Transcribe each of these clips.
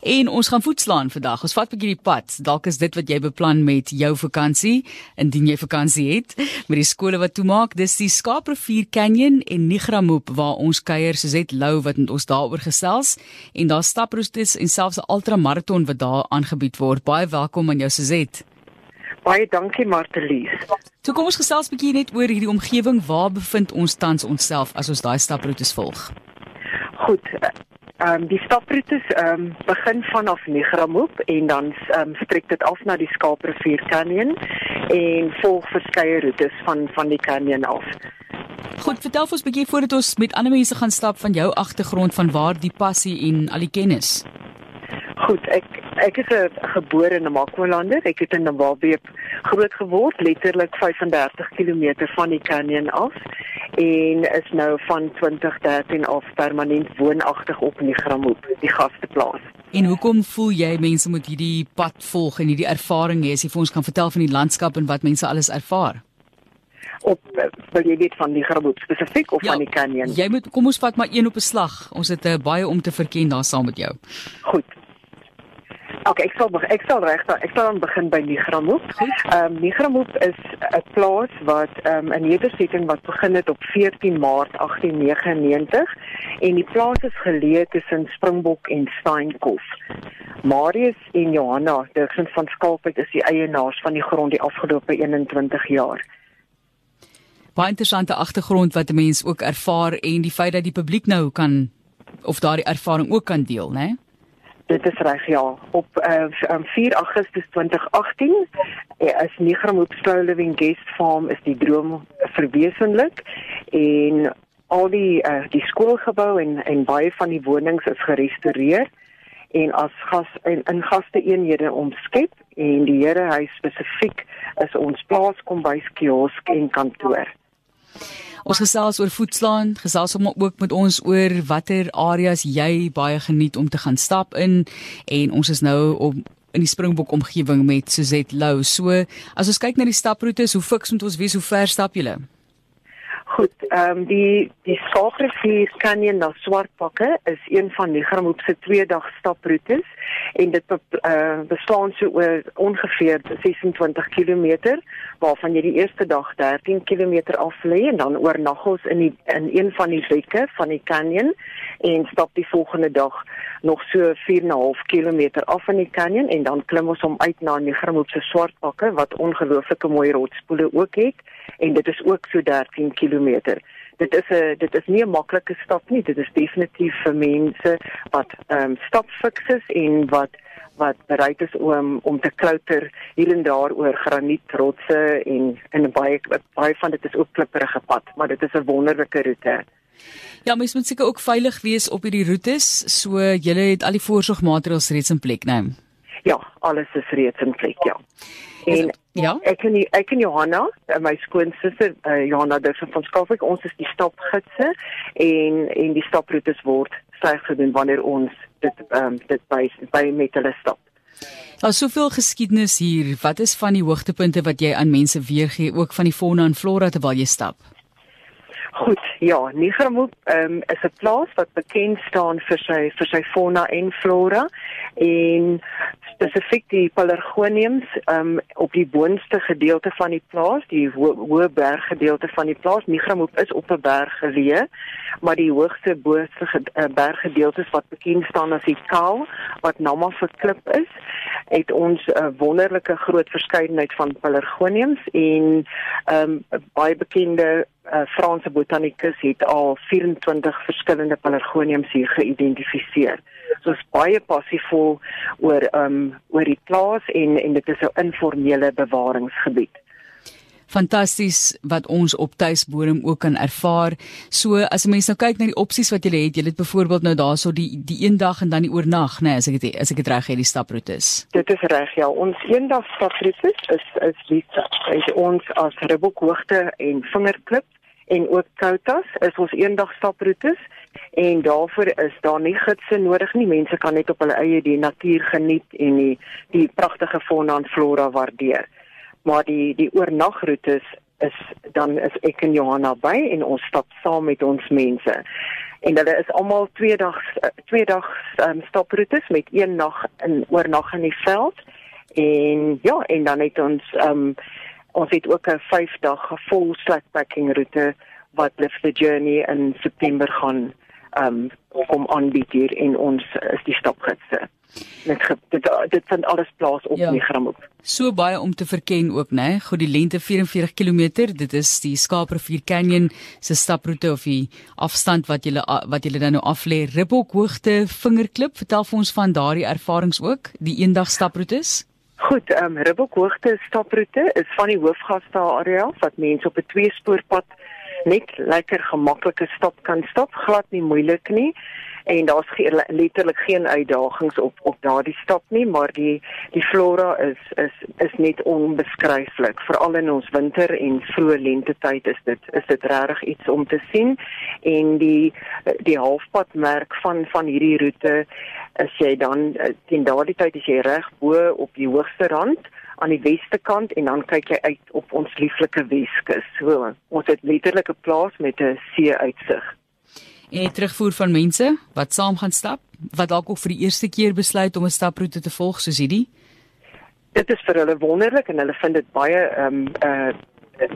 En ons gaan voetslaan vandag. Ons vat 'n bietjie die pad. Dalk is dit wat jy beplan met jou vakansie, indien jy vakansie het, met die skole wat toemaak. Dis die Skaaprivier Canyon en Nigramoop waar ons kuier, Suzette Lou wat met ons daaroor gesels en daar staproetes en selfs 'n ultramaraton wat daar aangebied word. Baie welkom aan jou Suzette. Baie dankie Martelies. Toe kom ons gesels 'n bietjie net oor hierdie omgewing. Waar bevind ons tans onsself as ons daai staproetes volg? Goed, Ehm um, die staproetes ehm um, begin vanaf Negramoop en dan ehm um, strek dit af na die Skaaprivier Canyon en volg verskeie roetes van van die canyon af. Goed, vertel ons 'n bietjie voordat ons met ander mense gaan stap van jou agtergrond van waar die passie en al die kennis. Goed, ek ek is 'n gebore Namakwalander. Ek het in Namabeep groot geword, letterlik 35 km van die canyon af en is nou van 2013 af permanent woonagtig op Nigramoop, die gasteplaas. En hoekom voel jy mense moet hierdie pad volg en hierdie ervaring hê as jy vir ons kan vertel van die landskap en wat mense alles ervaar? Op wil jy weet van die Nigramoop spesifiek of ja, van die canyon? Jy moet kom ons vat maar een op 'n slag. Ons het uh, baie om te verken daar saam met jou. Goed. Okay, ek sal ek sal reg ek sal dan begin by Nigramoop. Ehm um, Nigramoop is 'n plaas wat ehm um, 'n nedersetting wat begin het op 14 Maart 1899 en die plaas is geleë tussen Springbok en Steenkop. Marius en Johanna Dirksen van Skalkwyk is die eienaars van die grond die afgelope 21 jaar. Baie interessante agtergrond wat 'n mens ook ervaar en die feit dat die publiek nou kan of daardie ervaring ook kan deel, né? Nee? Dit is reg ja. Op uh, um, 4 Augustus 2018 uh, is Nigramoop Slow Living Guest Farm is die droom verwesenlik en al die uh, die skoolgebou en en baie van die wonings is gerestoreer en as gas en in gaste eenhede omskep en die Here hy spesifiek is ons plaas kombuis kiosk en kantoor. Ons gesels oor voetslaan, gesels hom ook met ons oor watter areas jy baie geniet om te gaan stap in en ons is nou op in die Springbok omgewing met Suzette Lou. So, as ons kyk na die staproetes, hoe fiks moet ons wees? Hoe ver stap julle? Goed, ehm um, die die Skaaprivier Canyon na Swartbakke is een van die Gramoop se twee dag staproetes en dit uh, bestaan so oor ongeveer 26 km waarvan jy die eerste dag 13 km af lê en dan oornag ons in die in een van die bekke van die canyon en stap die volgende dag nog so 4.5 km af in die canyon en dan klim ons om uit na die Gramoop se Swartbakke wat ongelooflike mooi rotspoele ook het en dit is ook so 13 km. Dit is 'n dit is nie 'n maklike stap nie. Dit is definitief vir mense wat ehm um, stapfikses en wat wat bereid is om om te klouter hier en daar oor granietrotse en en baie baie van dit is ook klipprige pad, maar dit is 'n wonderlike roete. Ja, mens moet seker ook veilig wees op hierdie roetes. So jy het al die voorsorgmaatreëls reeds in plek, né? Nee? Ja, alles is reeds in plek, ja. En ja, ek en ek en Johanna, eh, my skoonsister uh, Johanna Dirksen van Skafik, ons is die stapgidse en en die staproetes word styg gedoen wanneer ons dit ehm um, dit by by met hulle stap. Daar's soveel geskiedenis hier. Wat is van die hoogtepunte wat jy aan mense weergee ook van die fauna en flora terwyl jy stap? Goed, ja, Nigramoop um, is 'n plaas wat bekend staan vir sy vir sy fauna en flora en spesifiek die pelargoniums um, op die boonste gedeelte van die plaas, die hoë ho berggedeelte van die plaas. Nigramoop is op 'n berg geleë, maar die hoogste boonste uh, berggedeeltes wat bekend staan as die Kaal wat Nama verklip is, het ons 'n uh, wonderlike groot verskeidenheid van pelargoniums en um, baie bekende uh, Franse botanikus het al 24 verskillende pelargoniums hier geïdentifiseer so is baie passievol oor um oor die plaas en en dit is 'n informele bewaringsgebied. Fantasties wat ons op tuisbodem ook kan ervaar. So as 'n mens nou kyk na die opsies wat jy het, jy het byvoorbeeld nou daarso die die een dag en dan die oornag, nê, nee, as ek dit as ek dit reg het, die staproetes. Dit is reg, ja. Ons eendag staproetes is is die is ons as Ribbokhoogte en Vingerklip en ook Koutas is ons eendag staproetes en daarvoor is daar nie gidse nodig nie. Mense kan net op hulle eie die natuur geniet en die die pragtige fauna en flora waardeer. Maar die die oornagroetes is dan is ek en Johanna by en ons stap saam met ons mense. en hulle is almal twee dag twee dag um, staproetes met een nag in oornag in die veld en ja en dan het ons um, ons het ook 'n 5 dag vol slackpacking roete wat live the journey in September gaan um om aanbied hier en ons is die stapgidse. Dit dit dit vind alles plaas op ja. Nigram op. So baie om te verken ook, né? Goed die lengte 44 km. Dit is die Skaaprivier Canyon se staproete of die afstand wat jy wat jy dan nou af lê. Ribbok hoogte vingerklip. Vertel vir ons van daardie ervarings ook, die eendag staproetes. Goed, ehm um, Ribbok hoogte staproete is van die hoofgaste area wat mense op 'n tweespoorpad net lekker gemaklike stap kan stap, glad nie moeilik nie en daar's letterlik geen uitdagings op op daardie stap nie, maar die die flora is is is net onbeskryflik. Veral in ons winter en vroeë lente tyd is dit is dit regtig iets om te sien en die die halfpadmerk van van hierdie roete is jy dan teen daardie tyd as jy reg bo op die hoogste rand aan die weste kant en dan kyk jy uit op ons lieflike Weskus. So, ons het letterlik 'n plaas met 'n see uitsig. En terugvoer van mense wat saam gaan stap, wat dalk ook vir die eerste keer besluit om 'n staproete te volg soos hierdie. Dit is vir hulle wonderlik en hulle vind dit baie ehm um, uh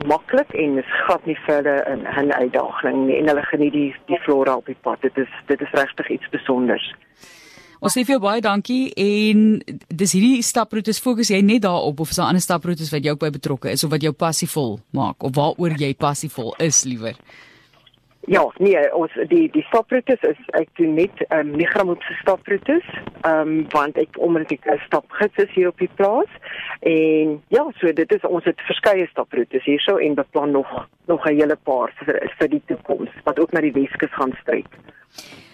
maklik en is glad nie vir hulle 'n 'n uitdaging nie en hulle geniet die die flora op die pad. Dit is dit is regtig iets spesiaals. Ons sê vir jou baie dankie en dis hierdie staproetes fokus jy net daarop of is daar ander staproetes wat jou by betrokke is of wat jou passievol maak of waaroor jy passievol is liewer? Ja, nee, ons die die staproetes is ek doen net ehm um, Migramoetse staproetes, ehm um, want ek omdat ek 'n stapgids is hier op die plaas en ja, so dit is ons het verskeie staproetes hierso en beplan nog nog 'n hele paar vir vir die toekoms wat ook na die Weskus gaan strek.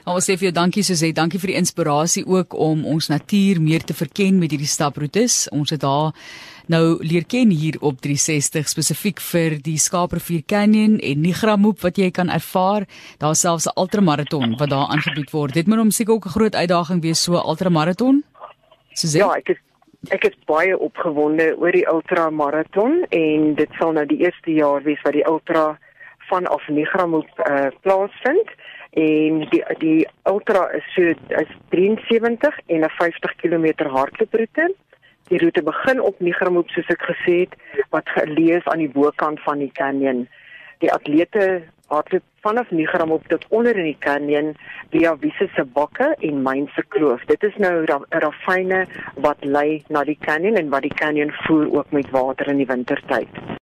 Ons sê vir jou dankie Suzette, dankie vir die inspirasie ook om ons natuur meer te verken met hierdie staproetes. Ons het daar nou leer ken hier op 360 spesifiek vir die Skaaprivier Canyon en Nigramoop wat jy kan ervaar. Daar selfs 'n ultramaraton wat daar aangebied word. Dit moet hom seker ook 'n groot uitdaging wees so 'n ultramaraton. Suzette? Ja, ek is ek is baie opgewonde oor die ultramaraton en dit sal nou die eerste jaar wees wat die ultra vanaf Nigramoop uh, plaasvind en die die ultra is so is 73 en 'n 50 km hardlooproete. Die roete begin op Nigramoop soos ek gesê het wat geleë is aan die bokant van die canyon. Die atlete hardloop vanaf Nigramoop tot onder in die canyon via Wisse se bakke en Myn se kloof. Dit is nou 'n rafyne wat lei na die canyon en wat die canyon voer ook met water in die wintertyd.